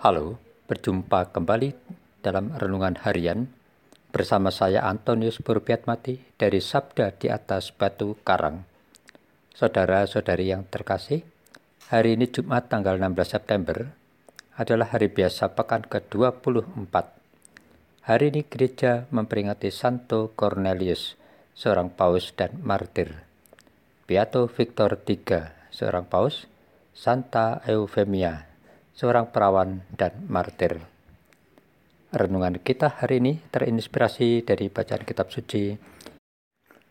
Halo, berjumpa kembali dalam renungan harian bersama saya Antonius Burbiatmati dari Sabda di atas Batu Karang. Saudara-saudari yang terkasih, hari ini Jumat tanggal 16 September adalah hari biasa pekan ke-24. Hari ini gereja memperingati Santo Cornelius, seorang paus dan martir. Beato Victor III, seorang paus, Santa Eufemia, seorang perawan dan martir. Renungan kita hari ini terinspirasi dari bacaan kitab suci.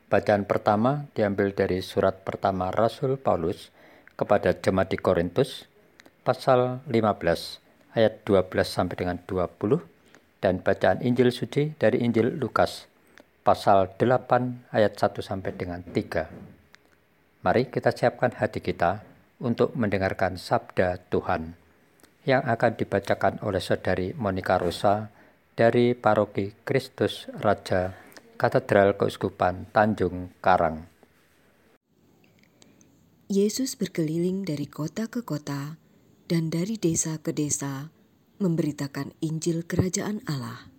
Bacaan pertama diambil dari surat pertama Rasul Paulus kepada jemaat di Korintus pasal 15 ayat 12 sampai dengan 20 dan bacaan Injil suci dari Injil Lukas pasal 8 ayat 1 sampai dengan 3. Mari kita siapkan hati kita untuk mendengarkan sabda Tuhan yang akan dibacakan oleh Saudari Monica Rosa dari Paroki Kristus Raja Katedral Keuskupan Tanjung Karang. Yesus berkeliling dari kota ke kota dan dari desa ke desa memberitakan Injil Kerajaan Allah.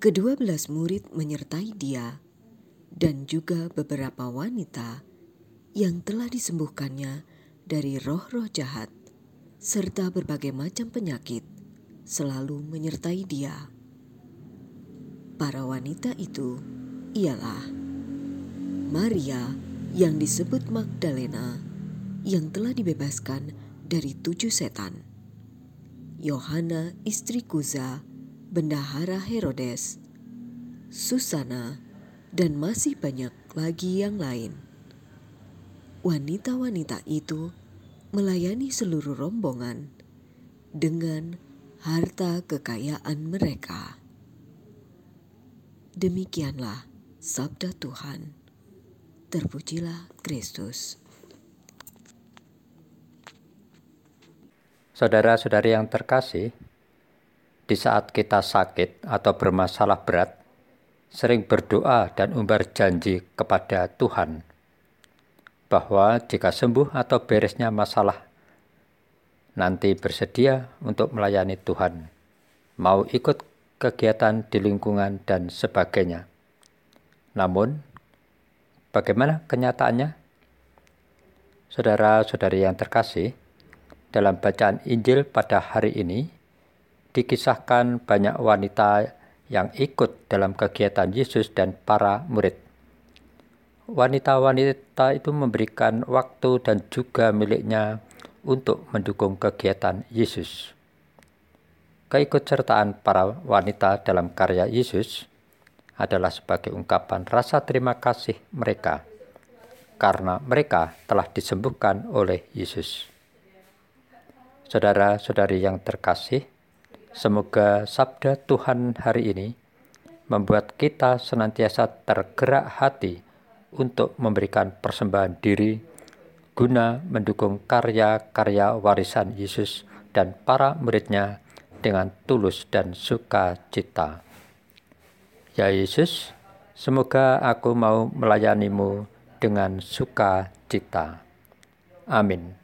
Kedua belas murid menyertai dia dan juga beberapa wanita yang telah disembuhkannya dari roh-roh jahat serta berbagai macam penyakit selalu menyertai dia. Para wanita itu ialah Maria yang disebut Magdalena yang telah dibebaskan dari tujuh setan. Yohana istri Kuza, bendahara Herodes, Susana, dan masih banyak lagi yang lain. Wanita-wanita itu melayani seluruh rombongan dengan harta kekayaan mereka. Demikianlah sabda Tuhan. Terpujilah Kristus. Saudara-saudari yang terkasih, di saat kita sakit atau bermasalah berat, sering berdoa dan umbar janji kepada Tuhan bahwa jika sembuh atau beresnya masalah, nanti bersedia untuk melayani Tuhan, mau ikut kegiatan di lingkungan dan sebagainya. Namun, bagaimana kenyataannya? Saudara-saudari yang terkasih, dalam bacaan Injil pada hari ini, dikisahkan banyak wanita yang ikut dalam kegiatan Yesus dan para murid wanita-wanita itu memberikan waktu dan juga miliknya untuk mendukung kegiatan Yesus. Keikutsertaan para wanita dalam karya Yesus adalah sebagai ungkapan rasa terima kasih mereka karena mereka telah disembuhkan oleh Yesus. Saudara-saudari yang terkasih, semoga sabda Tuhan hari ini membuat kita senantiasa tergerak hati untuk memberikan persembahan diri guna mendukung karya-karya warisan Yesus dan para muridnya dengan tulus dan sukacita. Ya Yesus, semoga aku mau melayanimu dengan sukacita. Amin.